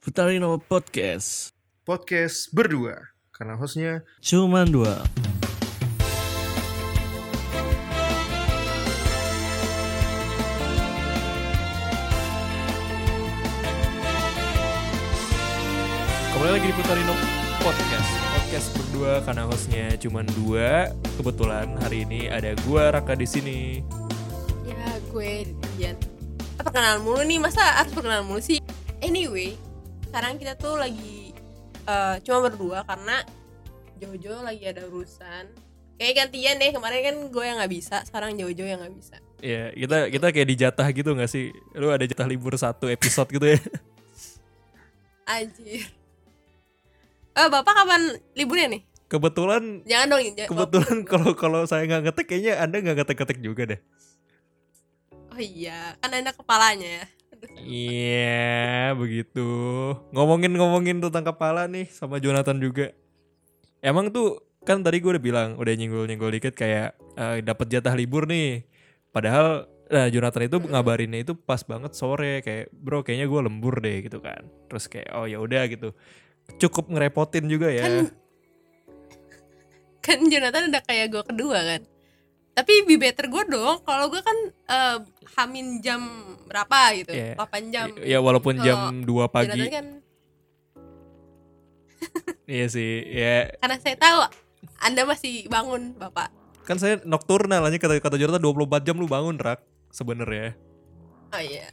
Futarino Podcast. podcast berdua karena hostnya Cuman dua. Kembali lagi di Putarino Podcast Podcast berdua karena hostnya cuma dua Kebetulan hari ini ada gua Raka di sini. Ya gue Dian Kita perkenalan mulu nih Masa harus perkenalan mulu sih Anyway Sekarang kita tuh lagi eh, Cuma berdua karena Jojo lagi ada urusan Kayak gantian deh Kemarin kan gue yang gak bisa Sekarang Jojo yang gak bisa Ya kita kita kayak dijatah gitu gak sih? Lu ada jatah libur satu episode gitu ya? Anjir Eh bapak kapan liburnya nih? Kebetulan Jangan dong jangan- kebetulan kalau kalau saya nggak ngetek kayaknya anda nggak ngetek-ngetek juga deh. Oh iya Kan ada kepalanya ya Iya begitu. Ngomongin-ngomongin tentang kepala nih sama Jonathan juga. Emang tuh kan tadi gue udah bilang udah nyenggol-nyenggol dikit kayak eh, dapat jatah libur nih. Padahal nah Jonathan itu ngabarinnya itu pas banget sore kayak bro kayaknya gue lembur deh gitu kan. Terus kayak oh ya udah gitu. Cukup ngerepotin juga ya. Kan Kan Jonathan udah kayak gue kedua kan tapi be better gue dong kalau gue kan eh, hamin jam berapa gitu Iya. 8 jam ya walaupun Kalau jam 2 pagi. Kan Iya sih. Ya karena saya tahu anda masih bangun bapak kan saya nocturnal aja kata kata Jonathan 24 jam lu bangun rak sebenarnya. oh iya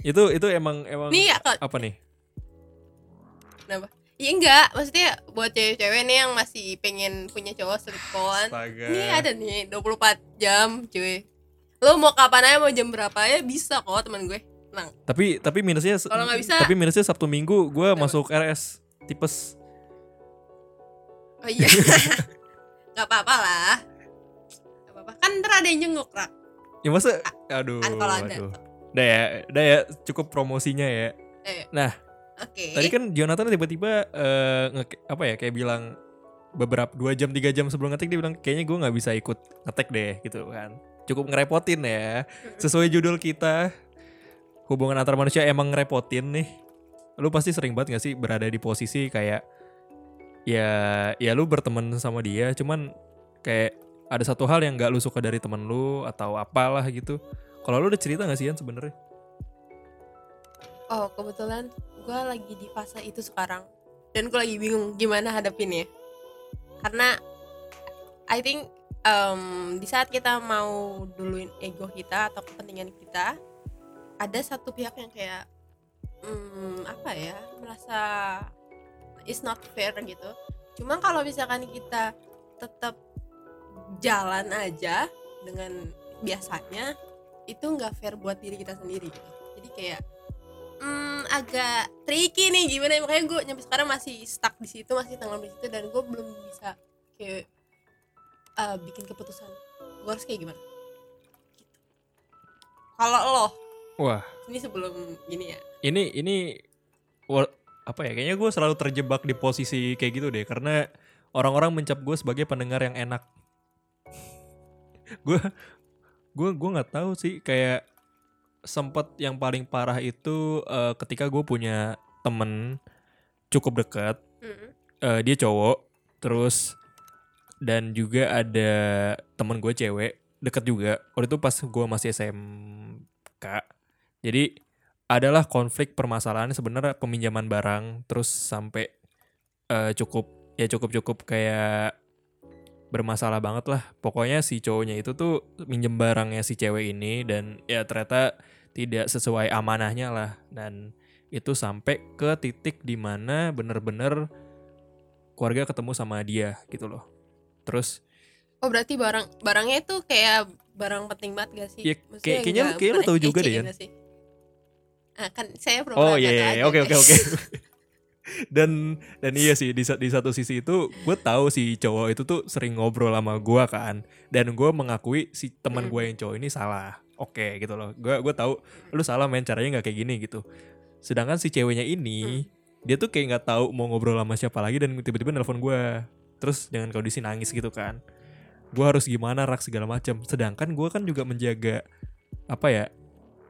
Itu itu emang emang nih ya apa nih? kenapa Iya enggak, maksudnya buat cewek-cewek nih yang masih pengen punya cowok selingkuhan. Ini ada nih 24 jam cuy Lo mau kapan aja mau jam berapa ya bisa kok teman gue Tenang Tapi tapi minusnya Kalau nggak bisa- Tapi minusnya Sabtu Minggu gue masuk RS tipes. Oh iya Gak apa-apa lah Gak apa-apa Kan ntar ada yang jenguk rak Ya masa aduh. Kalau ada. aduh. Udah ya, udah ya cukup promosinya ya. Eh, Nah, Oke. Tadi kan Jonathan tiba-tiba eh, nge- apa ya kayak bilang beberapa dua jam tiga jam sebelum ngetik dia bilang kayaknya gue nggak bisa ikut ngetek deh gitu kan. Cukup ngerepotin ya. Sesuai judul kita hubungan antar manusia emang ngerepotin nih. Lu pasti sering banget gak sih berada di posisi kayak ya ya lu berteman sama dia cuman kayak ada satu hal yang gak lu suka dari temen lu atau apalah gitu. Kalau lu udah cerita gak sih Yan sebenarnya? Oh kebetulan gue lagi di fase itu sekarang. Dan gue lagi bingung gimana hadapinnya. Karena I think em, di saat kita mau duluin ego kita atau kepentingan kita Ada satu pihak yang kayak hmm, Apa ya Merasa it's not fair gitu. Cuma kalau misalkan kita tetap jalan aja dengan biasanya itu nggak fair buat diri kita sendiri gitu. Jadi kayak hmm, agak tricky nih gimana ya. makanya gue nyampe sekarang masih stuck di situ masih tenggelam di situ dan gue belum bisa kayak uh, bikin keputusan gue harus kayak gimana gitu. kalau lo wah ini sebelum gini ya ini ini apa ya kayaknya gue selalu terjebak di posisi kayak gitu deh karena orang-orang mencap gue sebagai pendengar yang enak gue gue gue nggak tahu sih kayak sempet yang paling parah itu eh, ketika gue punya temen cukup dekat Mm. eh, dia cowok terus dan juga ada temen gue cewek deket juga. Waktu itu pas gue masih SMK jadi adalah konflik permasalahan sebenarnya peminjaman barang terus sampai eh, cukup ya cukup cukup kayak bermasalah banget lah. Pokoknya si cowoknya itu tuh minjem barangnya si cewek ini dan ya ternyata tidak sesuai amanahnya lah. Dan itu sampai ke titik di mana bener-bener keluarga ketemu sama dia gitu loh. Terus oh berarti barang barangnya itu kayak barang penting banget gak sih? Ya, kayak- kayaknya lu bukan tahu juga deh, ah kan saya Oh iya, iya, aja, oke oke oke. dan dan iya sih di, di satu sisi itu gue tahu si cowok itu tuh sering ngobrol sama gue kan. Dan gue mengakui si teman Hmm. gue yang cowok ini salah. Oke gitu loh. Gue gue tahu lu salah main caranya nggak kayak gini gitu. Sedangkan si ceweknya ini dia tuh kayak nggak tahu mau ngobrol sama siapa lagi dan tiba-tiba nelpon gue. Terus dengan kondisi nangis gitu kan. Gue harus gimana rak segala macam. Sedangkan gue kan juga menjaga apa ya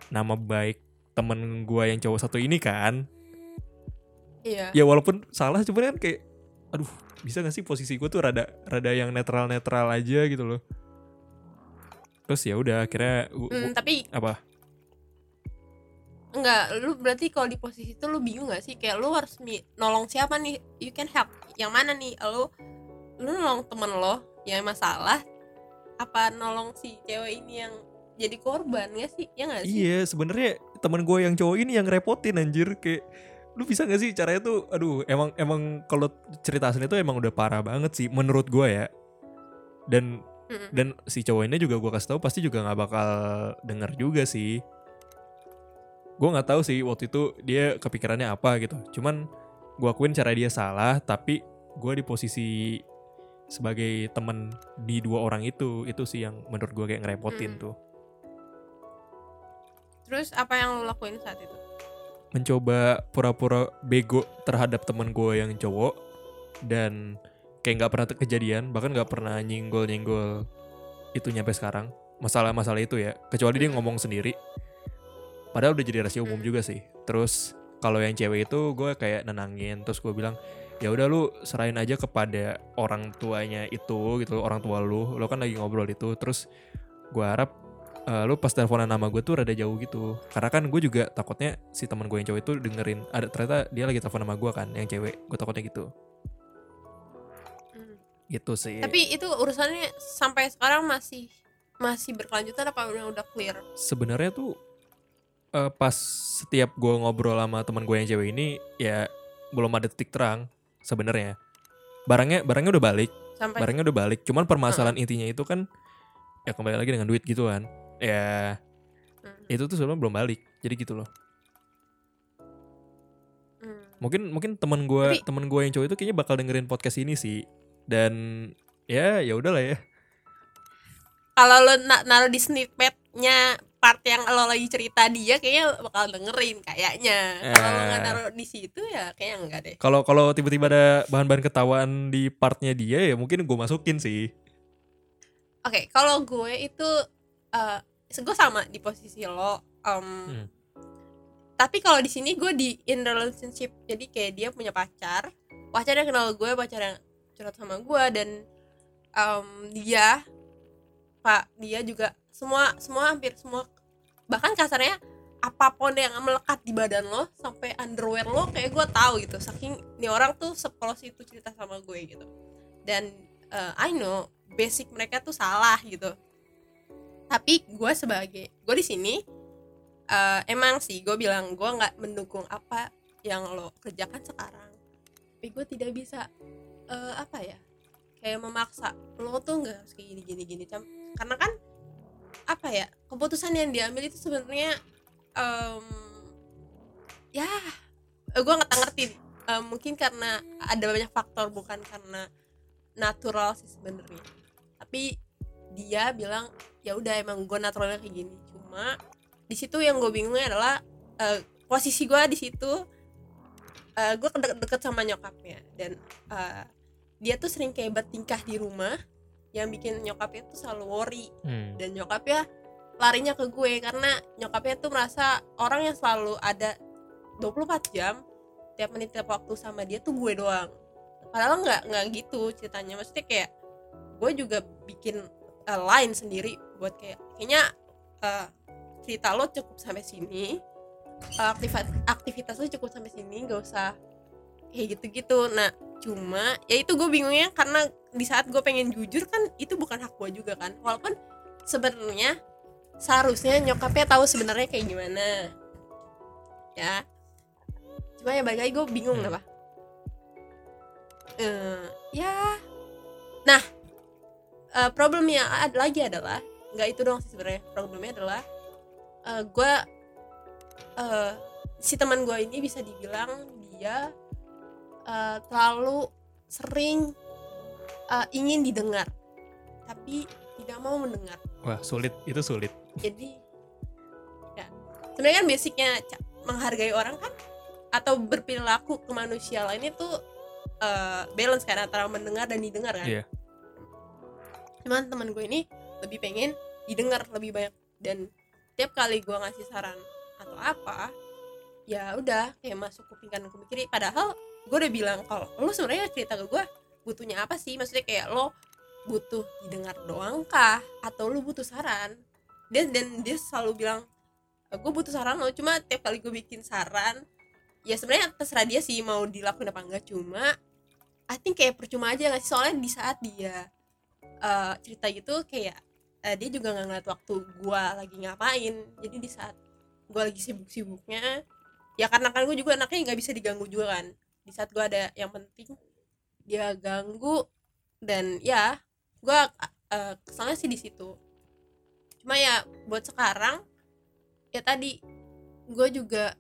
nama baik temen gue yang cowok satu ini kan iya ya walaupun salah cuman kan kayak aduh bisa gak sih posisi gue tuh rada rada yang netral netral aja gitu loh terus ya udah akhirnya Hmm, tapi apa? Enggak lu berarti kalau di posisi itu lu bingung gak sih? Kayak lu harus nolong siapa nih? You can help. Yang mana nih? Lu lu nolong temen lo yang masalah apa nolong si cewek ini yang jadi korban gak sih? Ya gak sih? Iya sebenarnya teman gue yang cowok ini yang repotin anjir. Kayak lu bisa gak sih caranya tuh aduh emang emang kalau cerita asli itu emang udah parah banget sih menurut gue ya. Dan Mm-mm. dan si cowok ini juga gue kasih tahu pasti juga nggak bakal denger juga sih gue nggak tahu sih waktu itu dia kepikirannya apa gitu cuman gue akuin cara dia salah tapi gue di posisi sebagai temen di dua orang itu itu sih yang menurut gue kayak ngerepotin Mm. tuh terus apa yang lu lakuin saat itu mencoba pura-pura bego terhadap temen gue yang cowok dan kayak nggak pernah kejadian bahkan nggak pernah nyenggol nyenggol itu nyampe sekarang. Masalah-masalah itu ya kecuali dia ngomong sendiri. Padahal udah jadi rahasia umum juga sih. Terus kalau yang cewek itu gue kayak nenangin terus gue bilang ya udah lu serahin aja kepada orang tuanya itu gitu orang tua lu. Lo kan lagi ngobrol itu terus gue harap eh, lu pas teleponan nama gue tuh rada jauh gitu. Karena kan gue juga takutnya si teman gue yang cowok itu dengerin ada ternyata dia lagi telepon sama gue kan yang cewek. Gue takutnya gitu. Gitu sih. Tapi itu urusannya sampai sekarang masih masih berkelanjutan apa udah udah clear? Sebenarnya tuh eh, pas setiap gue ngobrol sama teman gue yang cewek ini ya belum ada titik terang sebenarnya. Barangnya barangnya udah balik. Sampai barangnya udah balik. Cuman permasalahan intinya itu kan ya kembali lagi dengan duit gitu kan. Ya Hmm. itu tuh sebenarnya belum balik. Jadi gitu loh. Hmm. mungkin mungkin teman gue teman gue yang cowok itu kayaknya bakal dengerin podcast ini sih dan ya ya udahlah ya kalau lo na naruh di snippetnya part yang lo lagi cerita dia kayaknya bakal dengerin kayaknya kalau lo nggak Eh. naruh di situ ya kayaknya enggak deh kalau kalau tiba-tiba ada bahan-bahan ketawaan di partnya dia ya mungkin gue masukin sih Oke, kalau gue itu eh gue sama di posisi lo. em, Hmm. Tapi kalau di sini gue di in relationship, jadi kayak dia punya pacar, pacarnya kenal gue, pacar yang curhat sama gue dan em, dia, pak dia juga semua semua hampir semua bahkan kasarnya apa pun yang melekat di badan lo sampai underwear lo kayak gue tahu gitu. Saking ini orang tuh sepolos itu cerita sama gue gitu. Dan eh, I know basic mereka tuh salah gitu. Tapi gue sebagai gue di sini eh, emang sih gue bilang gue nggak mendukung apa yang lo kerjakan sekarang. Tapi gue tidak bisa eh, apa ya? Kayak memaksa. Lo tuh nggak harus kayak gini gini gini Cam. karena kan apa ya keputusan yang diambil itu sebenarnya em, ya gue nggak ngerti. Eh, mungkin karena ada banyak faktor bukan karena natural sih sebenarnya. Tapi dia bilang ya udah emang gue naturalnya kayak gini. Cuma di situ yang gue bingungnya adalah eh, posisi gue di situ eh, gue deket, deket sama nyokapnya. Dan eh, dia tuh sering kayak bertingkah di rumah yang bikin nyokapnya tuh selalu worry. Hmm. dan nyokapnya larinya ke gue karena nyokapnya tuh merasa orang yang selalu ada 24 jam tiap menit tiap waktu sama dia tuh gue doang. Padahal nggak nggak gitu ceritanya. Maksudnya kayak gue juga bikin uh, line sendiri buat kayak kayaknya uh, cerita lo cukup sampai sini uh, aktivitas aktivitas lo cukup sampai sini nggak usah kayak gitu-gitu. Nah cuma ya itu gue bingungnya karena di saat gue pengen jujur kan itu bukan hak gue juga kan. Walaupun sebenarnya seharusnya nyokapnya tahu sebenarnya kayak gimana. Ya. Cuma ya balik lagi gue bingung Hmm. apa. Eh, ya. Nah eh, problemnya ada lagi adalah nggak itu doang sih sebenarnya problemnya adalah eh, gue eh, si teman gue ini bisa dibilang dia eh, terlalu sering eh, ingin didengar tapi tidak mau mendengar. Wah sulit. Itu sulit. Jadi ya sebenarnya kan basicnya menghargai orang kan? Atau berperilaku ke manusia lain itu eh, balance kan antara mendengar dan didengar kan? Iya. cuman teman gue ini lebih pengen didengar lebih banyak. Dan tiap kali gue ngasih saran atau apa ya udah kayak masuk kuping kanan kuping kiri. Padahal gue udah bilang kalau lo sebenarnya cerita ke gue butuhnya apa sih? Maksudnya kayak lo butuh didengar doang kah? Atau lo butuh saran? Dan dan dia selalu bilang gue butuh saran lo. Cuma tiap kali gue bikin saran ya sebenarnya terserah dia sih mau dilakuin apa enggak. Cuma I think kayak percuma aja gak sih? Soalnya di saat dia eh, cerita gitu kayak eh, dia juga nggak ngeliat waktu gue lagi ngapain. Jadi di saat gue lagi sibuk-sibuknya ya karena kan gue juga anaknya nggak bisa diganggu juga kan. Di saat gue ada yang penting dia ganggu dan ya gue uh, kesalnya sih di situ. Cuma ya buat sekarang ya tadi gue juga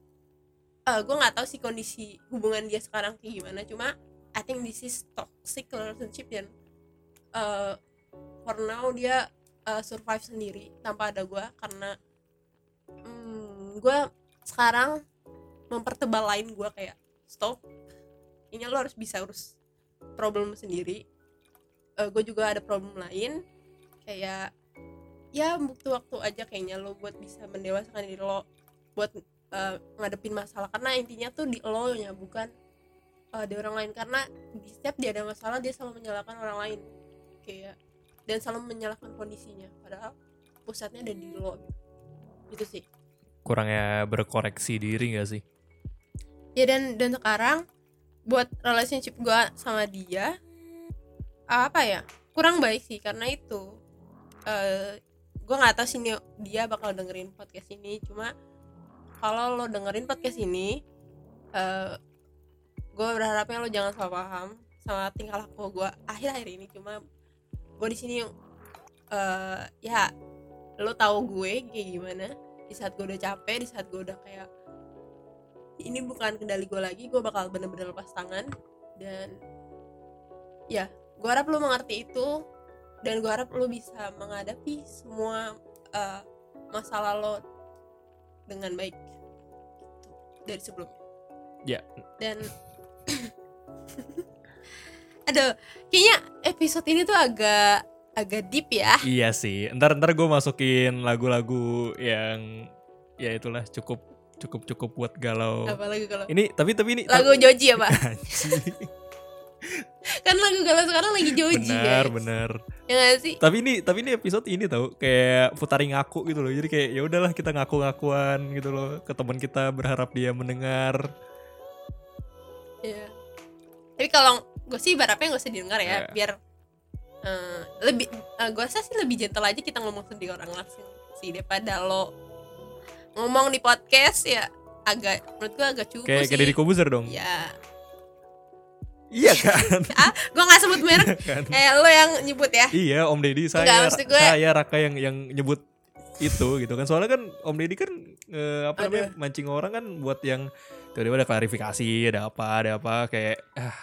uh, gue nggak tahu sih kondisi hubungan dia sekarang kayak gimana. Cuma I think this is toxic relationship dan uh, for now dia uh, survive sendiri tanpa ada gue. Karena hmm, gue sekarang mempertebal lain gue kayak stop. Ini lo harus bisa urus problem sendiri. Uh, gue juga ada problem lain kayak ya butuh waktu aja kayaknya lo buat bisa mendewasakan diri lo buat uh, ngadepin masalah. Karena intinya tuh di lo nya bukan uh, di orang lain. Karena di setiap dia ada masalah dia selalu menyalahkan orang lain. Kayak dan selalu menyalahkan kondisinya. Padahal pusatnya ada di lo. Gitu sih. Kurangnya berkoreksi diri gak sih ya dan dan sekarang buat relationship gue sama dia apa ya kurang baik sih karena itu. Uh, gue nggak tahu sih nih dia bakal dengerin podcast ini cuma kalau lo dengerin podcast ini uh, gue berharapnya lo jangan salah paham sama tingkah laku gue akhir-akhir ini. Cuma gue di sini uh, ya lo tahu gue kayak gimana. Di saat gue udah capek di saat gue udah kayak ini bukan kendali gue lagi gue bakal bener-bener lepas tangan. Dan ya gue harap lo mengerti itu. Dan gue harap lo bisa menghadapi semua uh, masalah lo dengan baik. Gitu, dari sebelumnya. Ya. Dan aduh kayaknya episode ini tuh agak agak deep ya. Iya sih. Ntar ntar gue masukin lagu-lagu yang ya itulah cukup cukup cukup buat galau. Apalagi kalau ini tapi tapi ini lagu Joji ya pak kan lagu galau sekarang lagi Joji benar guys. benar. Ya gak sih? Tapi ini tapi ini episode ini tau kayak putarin ngaku gitu loh. Jadi kayak ya udahlah kita ngaku-ngakuan gitu loh. Ke teman kita berharap dia mendengar. Ya tapi kalau gue sih berharapnya gak usah didengar ya Iya. biar eh, lebih gue rasa sih lebih gentle aja kita ngomong sendiri orang langsung sih daripada lo ngomong di podcast ya agak menurut gue agak cukup kayak sih. Kayak Deddy Kobuzer dong. Ya iya kan? Ah gue nggak sebut merek. Kan? Eh lo yang nyebut ya? Iya Om Deddy. Saya Enggak, gue- saya Raka yang yang nyebut itu gitu kan. Soalnya kan Om Deddy kan eh, apa namanya mancing orang kan buat yang tiba-tiba ada klarifikasi ada apa ada apa kayak ah.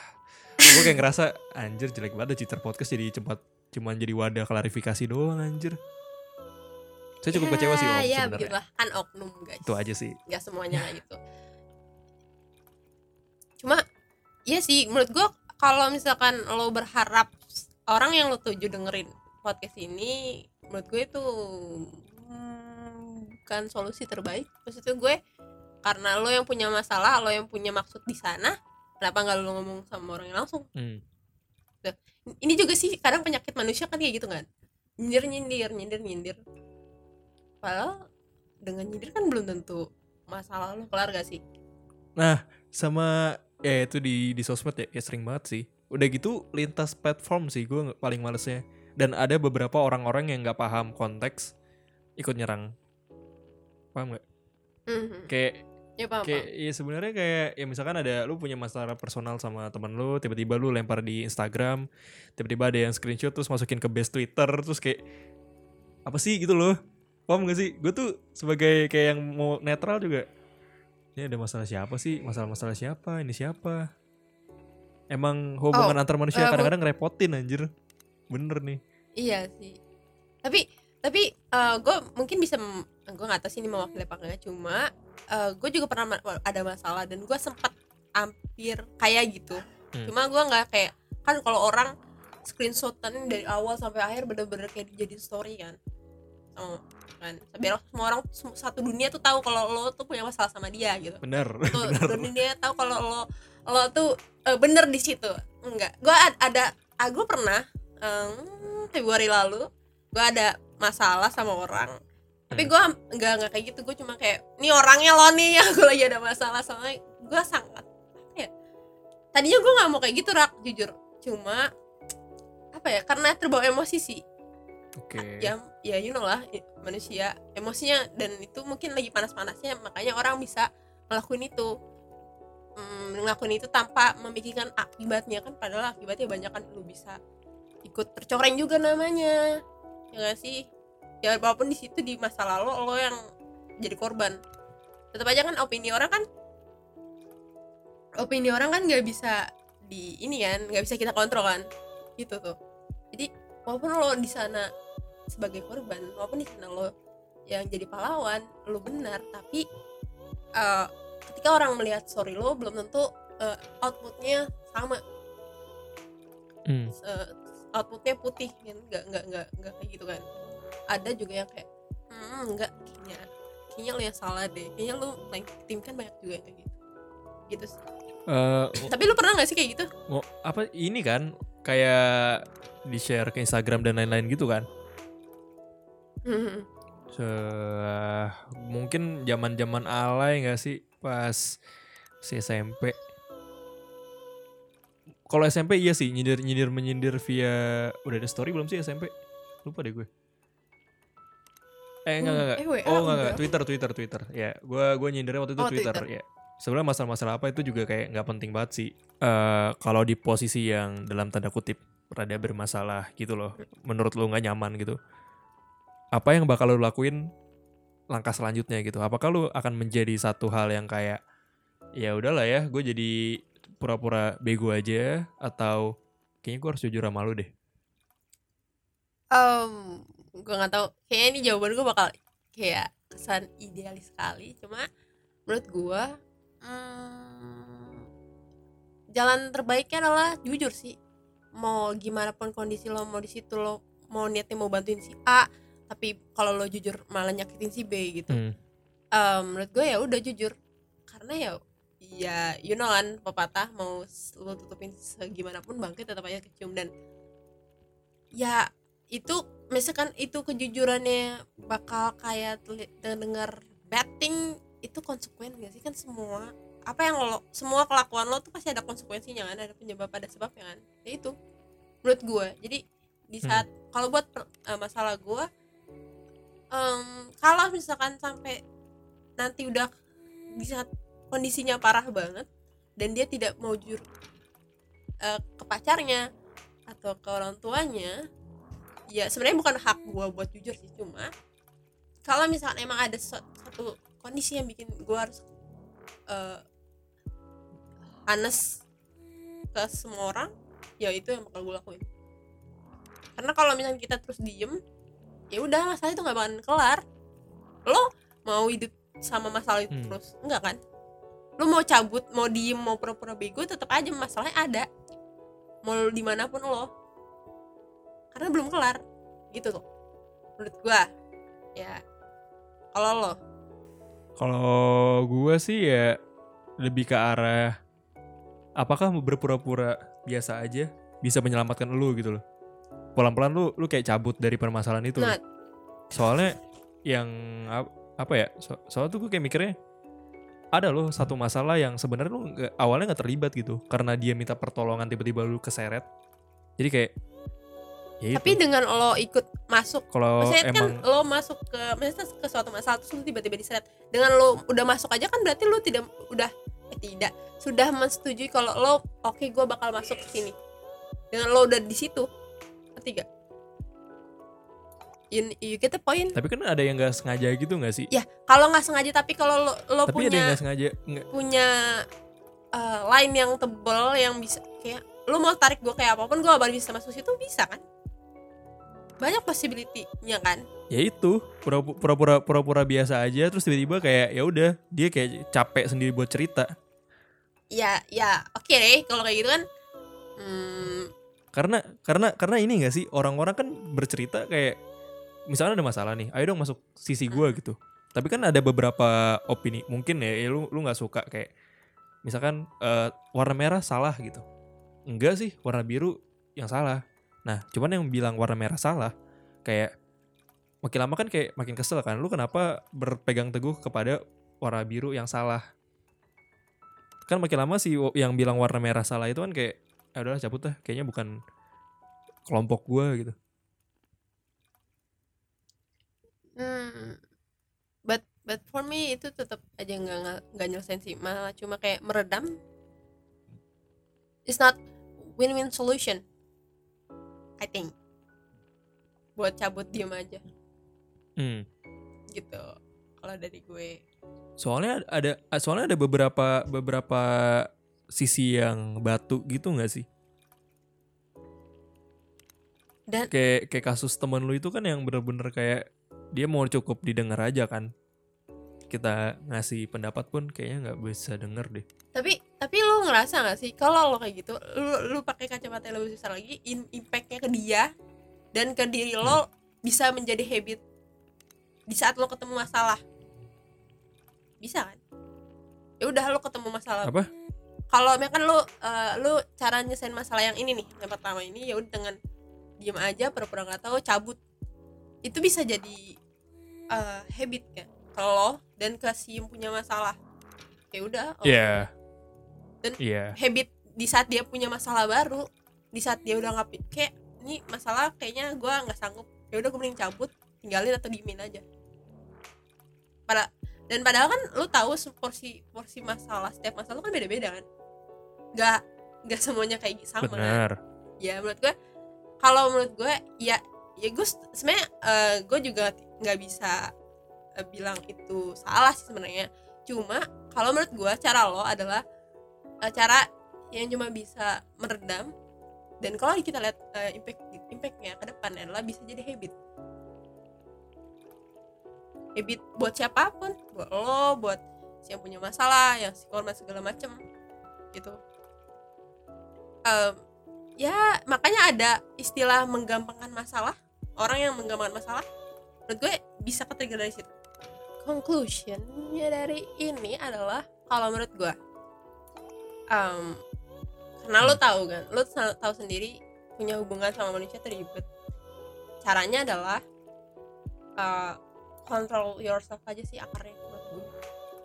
Gue kayak ngerasa anjir jelek banget Citer podcast jadi cepat cuman jadi wadah klarifikasi doang anjir saya cukup kecewa sih Om ya sebenarnya. kan oknum guys. Itu aja sih. Nggak semuanya gitu. Cuma iya sih menurut gua kalau misalkan lo berharap orang yang lo tuju dengerin podcast ini menurut gue itu hmm, bukan solusi terbaik. Maksudnya gue karena lo yang punya masalah lo yang punya maksud di sana kenapa nggak lo ngomong sama orang yang langsung? Hmm. ini juga sih kadang penyakit manusia kan kayak gitu kan. Nyindir nyindir nyindir nyindir padahal dengan nyindir kan belum tentu masalah lo kelar gak sih? Sama ya itu di di sosmed ya, ya sering banget sih. Udah gitu lintas platform sih gue paling malesnya. Dan ada beberapa orang-orang yang nggak paham konteks ikut nyerang. Paham nggak Mhm. kayak ya paham, kayak ya sebenarnya kayak ya misalkan ada lu punya masalah personal sama teman lu tiba-tiba lu lempar di Instagram tiba-tiba ada yang screenshot terus masukin ke base Twitter terus kayak apa sih? gitu loh paham gak sih? Gue tuh sebagai kayak yang mau netral juga. Ini ada masalah siapa sih? Masalah-masalah siapa? Ini siapa? Emang hubungan Oh, antar manusia eh, kadang-kadang ngerepotin anjir. Bener nih. Iya sih. Tapi tapi gue mungkin bisa gue nggak tahu sih ini mewakili apa enggak cuma gue juga pernah ma- ada masalah dan gue sempat hampir kayak gitu. Hmm. cuma gue nggak kayak kan kalau orang screenshotan dari awal sampai akhir bener-bener kayak jadi story kan sama kan. Biar semua orang satu dunia tuh tahu kalau lo tuh punya masalah sama dia gitu. Bener tuh bener. dunia tahu kalau lo lo tuh eh, bener di situ. Enggak. Gue ada ah, gue pernah em, Februari lalu gue ada masalah sama orang. Tapi Hmm. gue enggak enggak kayak gitu. Gue cuma kayak ini orangnya lo nih yang gue lagi ada masalah sama. Gue sangat ya tadinya gue nggak mau kayak gitu rak jujur. Cuma apa ya karena terbawa emosi sih. Oke. Ya ya you know lah manusia. Emosinya dan itu mungkin lagi panas-panasnya makanya orang bisa ngelakuin itu. Mm, ngelakuin itu tanpa memikirkan akibatnya kan padahal akibatnya banyak kan lu bisa ikut tercoreng juga namanya. Ya gak sih? Ya walaupun di situ di masa lalu lo yang jadi korban. Tetap aja kan opini orang kan opini orang kan nggak bisa di ini kan nggak bisa kita kontrol kan. Gitu tuh. Jadi walaupun lo di sana sebagai korban. Walaupun di sana lo yang jadi pahlawan lo benar tapi eh, ketika orang melihat story lo belum tentu eh, outputnya sama. Hmm. eh, outputnya putih kan? Nggak nggak nggak nggak kayak gitu kan. Ada juga yang kayak hmm nggak kayaknya kayaknya lo yang salah deh. Kayaknya lo main tim kan banyak juga kayak gitu. Gitu sih. Eh, tapi lu pernah nggak sih kayak gitu? Mau apa ini kan kayak di share ke Instagram dan lain-lain gitu kan. Se- mungkin zaman-zaman alay nggak sih pas si SMP kalau SMP iya sih nyindir nyindir menyindir via udah ada story belum sih SMP lupa deh gue. Eh enggak enggak. Eh, WA oh enggak, enggak. Twitter Twitter Twitter. Ya gue gue nyindirnya waktu itu Oh, Twitter, Twitter. ya. Sebenarnya masalah-masalah apa itu juga kayak nggak penting banget sih. Eh kalau di posisi yang dalam tanda kutip rada bermasalah gitu loh. Menurut lu nggak nyaman gitu apa yang bakal lu lakuin langkah selanjutnya gitu? Apakah lu akan menjadi satu hal yang kayak ya udahlah ya gue jadi pura-pura bego aja atau kayaknya gue harus jujur sama lu deh. Um, gue nggak tahu. Kayaknya ini jawaban gue bakal kayak kesan idealis sekali. Cuma menurut gue hmm, jalan terbaiknya adalah jujur sih. Mau gimana pun kondisi lo mau di situ lo mau niatnya mau bantuin si A tapi kalau lo jujur malah nyakitin si B gitu Hmm. Em, menurut gue ya udah jujur. Karena ya ya you know kan pepatah mau lo tutupin segimanapun bangkit tetap aja kecium. Dan ya itu misalkan itu kejujurannya bakal kayak terdengar betting itu konsekuen gak sih? Kan semua apa yang lo semua kelakuan lo tuh pasti ada konsekuensinya kan ada penyebab ada sebabnya kan. Ya itu menurut gue. Jadi di saat kalau buat per- eh, masalah gue em, kalau misalkan sampai nanti udah di saat kondisinya parah banget dan dia tidak mau jujur eh, ke pacarnya atau ke orang tuanya ya sebenarnya bukan hak gue buat jujur sih cuma kalau misalkan emang ada sa- satu kondisi yang bikin gue harus eh honest ke semua orang ya itu yang bakal gue lakuin. Karena kalau misalnya kita terus diem ya udah masalah itu nggak bakalan kelar. Lo mau hidup sama masalah itu Hmm. terus? Enggak kan? Lo mau cabut mau diem mau pura-pura bego tetap aja masalahnya ada. Mau lo di mana pun lo. Karena belum kelar. Gitu tuh menurut gua. Ya kalau lo? Kalau gue sih ya lebih ke arah apakah berpura-pura biasa aja bisa menyelamatkan lu gitu loh. Pelan-pelan lu lu kayak cabut dari permasalahan itu. Nah. Soalnya yang ap- apa ya? So, soalnya tuh gue kayak mikirnya ada loh satu masalah yang sebenarnya lu nggak- awalnya nggak terlibat gitu karena dia minta pertolongan tiba-tiba lu keseret. Jadi kayak ya tapi itu. dengan lo ikut masuk Kalau maksudnya kan emang lo masuk ke maksudnya ke suatu masalah terus lo tiba-tiba diseret dengan lo udah masuk aja kan berarti lo tidak udah eh, tidak sudah menyetujui kalau lo oke gue bakal masuk ke sini dengan lo udah di situ ketiga. You, you get the point. Tapi kan ada yang nggak sengaja gitu nggak sih? ya kalau nggak sengaja tapi kalau lo, lo tapi ada yang punya nggak sengaja nggak. punya eh, line yang tebel yang bisa kayak lo mau tarik gue kayak apa pun gue baru bisa masuk situ bisa kan? Banyak possibility-nya kan? Ya itu pura- pura-pura pura-pura biasa aja terus tiba-tiba kayak ya udah dia kayak capek sendiri buat cerita. Ya ya oke deh kalau kayak gitu kan hmm, karena karena karena ini gak sih? Orang-orang kan bercerita kayak misalnya ada masalah nih ayo dong masuk sisi gue gitu. Tapi kan ada beberapa opini mungkin ya, ya lu lu nggak suka kayak misalkan eh, warna merah salah gitu. Enggak sih warna biru yang salah. Nah cuman yang bilang warna merah salah kayak makin lama kan kayak makin kesel kan lu kenapa berpegang teguh kepada warna biru yang salah? Kan makin lama sih yang bilang warna merah salah itu kan kayak ya udahlah cabut dah kayaknya bukan kelompok gua gitu Hmm. But but for me itu tetap aja nggak nggak- nggak nyelesain sih malah cuma kayak meredam. It's not win-win solution. I think. Buat cabut diem aja hmm. gitu. Kalau dari gue. soalnya ada soalnya ada beberapa beberapa sisi yang batu gitu nggak sih? Dan kayak kayak kasus temen lu itu kan yang bener-bener kayak dia mau cukup didengar aja kan. Kita ngasih pendapat pun kayaknya nggak bisa denger deh. Tapi tapi lu ngerasa gak sih kalau lo kayak gitu lu lu pakai kacamata yang lebih besar lagi in, impactnya ke dia dan ke diri lo bisa menjadi habit di saat lo ketemu masalah. Bisa kan? Ya udah lo ketemu masalah. Apa kalau misalkan lu eh, lu cara nyelesain masalah yang ini nih yang pertama ini ya udah dengan diem aja pura-pura nggak tahu cabut. Itu bisa jadi eh, habit kan lo dan ke si yang punya masalah. Ya udah oh, Iya. Dan- iya. habit di saat dia punya masalah baru di saat dia udah nggak kayak ini masalah kayaknya gua nggak sanggup. Ya udah gue mending cabut tinggalin atau diemin aja. Pada dan padahal kan lu tahu porsi porsi masalah setiap masalah kan beda-beda kan nggak nggak semuanya kayak gitu sama kan? Benar. Ya menurut gue kalau menurut gue ya ya gue sebenarnya gue juga nggak bisa eh, bilang itu salah sih sebenarnya. Cuma kalau menurut gue cara lo adalah eh, cara yang cuma bisa meredam dan kalau kita lihat eh, impact impactnya ke depan adalah bisa jadi habit. Habit buat siapa pun buat lo buat siapa punya masalah yang psikopat segala macem gitu Em, ya makanya ada istilah menggampangkan masalah orang yang menggampangkan masalah menurut gue bisa ketrigger dari situ. Conclusionnya dari ini adalah kalau menurut gue em, karena lo tahu kan lo tahu sendiri punya hubungan sama manusia itu ribet. Caranya adalah eh, control yourself aja sih akarnya menurut gue.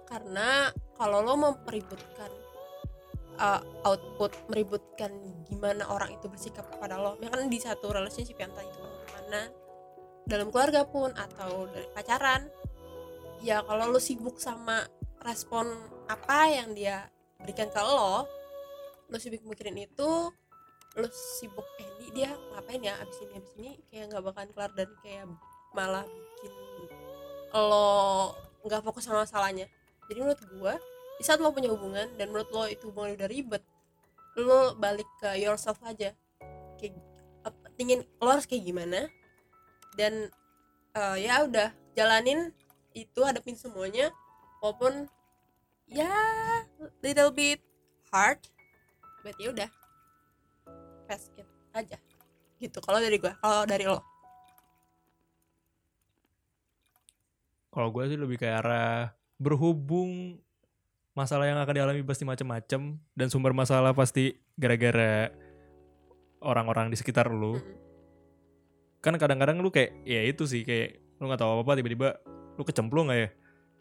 Karena kalau lo mempeributkan uh, output meributkan gimana orang itu bersikap kepada lo. Ya kan di satu relationship yang entah itu mana dalam keluarga pun atau dari pacaran. Ya kalau lo sibuk sama respon apa yang dia berikan ke lo lo sibuk mikirin itu lo sibuk eh ini dia ngapain ya abis ini abis ini? Kayak nggak bakalan kelar dan kayak malah bikin lo nggak fokus sama masalahnya. Jadi menurut gua di saat lo punya hubungan dan menurut lo itu hubungan udah ribet lo balik ke yourself aja. Kayak apa- ingin lo harus kayak gimana? Dan eh, ya udah jalanin itu hadapin semuanya walaupun ya little bit hard but ya udah. Fast it aja gitu kalau dari gua kalau dari lo. Kalau gue sih lebih ke arah berhubung masalah yang akan dialami pasti macam-macam dan sumber masalah pasti gara-gara orang-orang di sekitar lu. Kan kadang-kadang lu kayak ya itu sih kayak lu nggak tahu apa-apa tiba-tiba lu kecemplung nggak ya?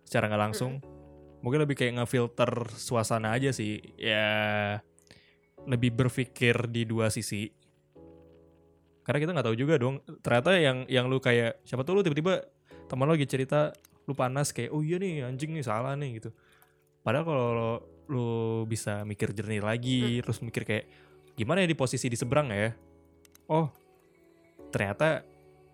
Secara nggak langsung. Mungkin lebih kayak ngefilter suasana aja sih. Ya lebih berpikir di dua sisi. Karena kita nggak tahu juga dong ternyata yang yang lu kayak siapa tuh lu tiba-tiba teman lo lagi cerita lu panas kayak oh iya nih anjing nih salah nih gitu padahal kalau lo, lu bisa mikir jernih lagi terus mikir kayak gimana ya di posisi di seberang ya? Oh ternyata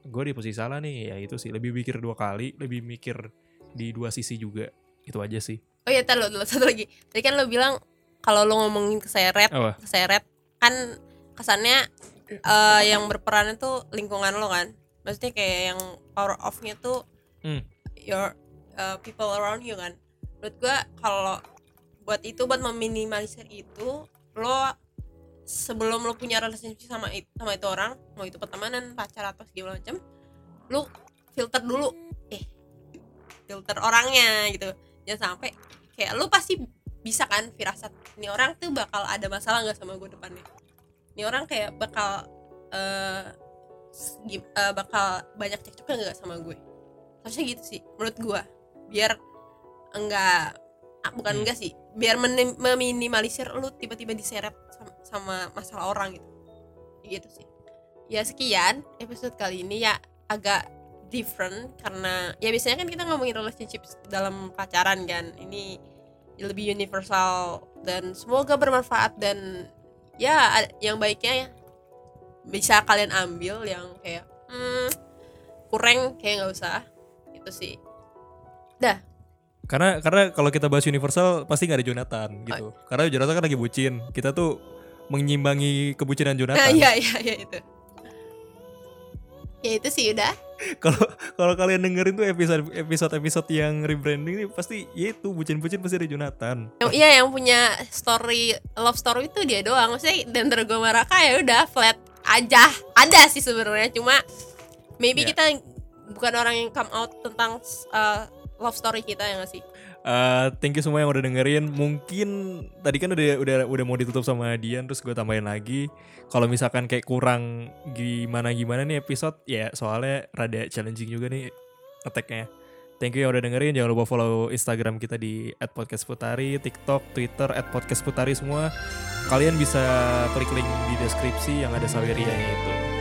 gue di posisi salah nih. Ya itu sih lebih mikir dua kali lebih mikir di dua sisi juga. Itu aja sih. Oh ya tar lo dulu satu lagi. Tadi kan lo bilang kalau lo ngomongin keseret apa? keseret kan kesannya eh, yang berperan itu lingkungan lo kan? Maksudnya kayak yang power off-nya tuh Hmm. your uh, people around you kan menurut gua kalau buat itu buat meminimalisir itu lo sebelum lo punya relationship sama itu sama itu orang mau itu pertemanan pacar atau segala macam lo filter dulu. Eh filter orangnya gitu. Jangan sampai kayak lu pasti bisa kan firasat ini orang tuh bakal ada masalah nggak sama gue depannya? Ini orang kayak bakal gim- eh, bakal banyak cekcoknya nggak sama gue? Harusnya gitu sih menurut gue biar enggak. Ah, bukan Hmm. enggak sih. Biar menim- meminimalisir lu tiba-tiba diseret sama, sama masalah orang gitu. Gitu sih. Ya sekian episode kali ini. Ya agak different karena ya biasanya kan kita ngomongin relationship dalam pacaran kan. Ini lebih universal dan semoga bermanfaat dan ya yang baiknya ya bisa kalian ambil yang kayak hmm, kurang kayak nggak usah. Itu sih Karena karena kalau kita bahas universal pasti nggak ada Jonathan gitu. Karena Jonathan kan lagi bucin. Kita tuh menyimbangi kebucinan Jonathan. iya iya iya itu ya itu sih udah Kalau kalau kalian dengerin tuh episode episode episode yang rebranding ini pasti ya itu bucin-bucin pasti ada Jonathan. yang iya yang punya story love story itu dia doang maksudnya dan gue Maraka ya udah flat aja ada sih sebenarnya cuma maybe Ya. kita bukan orang yang come out tentang uh, love story kita ya gak sih Eh, thank you semua yang udah dengerin. Mungkin tadi kan udah udah udah mau ditutup sama Dian terus gue tambahin lagi. Kalau misalkan kayak kurang gimana gimana nih episode ya soalnya rada challenging juga nih attack-nya. Thank you yang udah dengerin. Jangan lupa follow Instagram kita di @podcastputari, TikTok, Twitter @podcastputari semua. Kalian bisa klik link di deskripsi yang ada Sawerianya itu.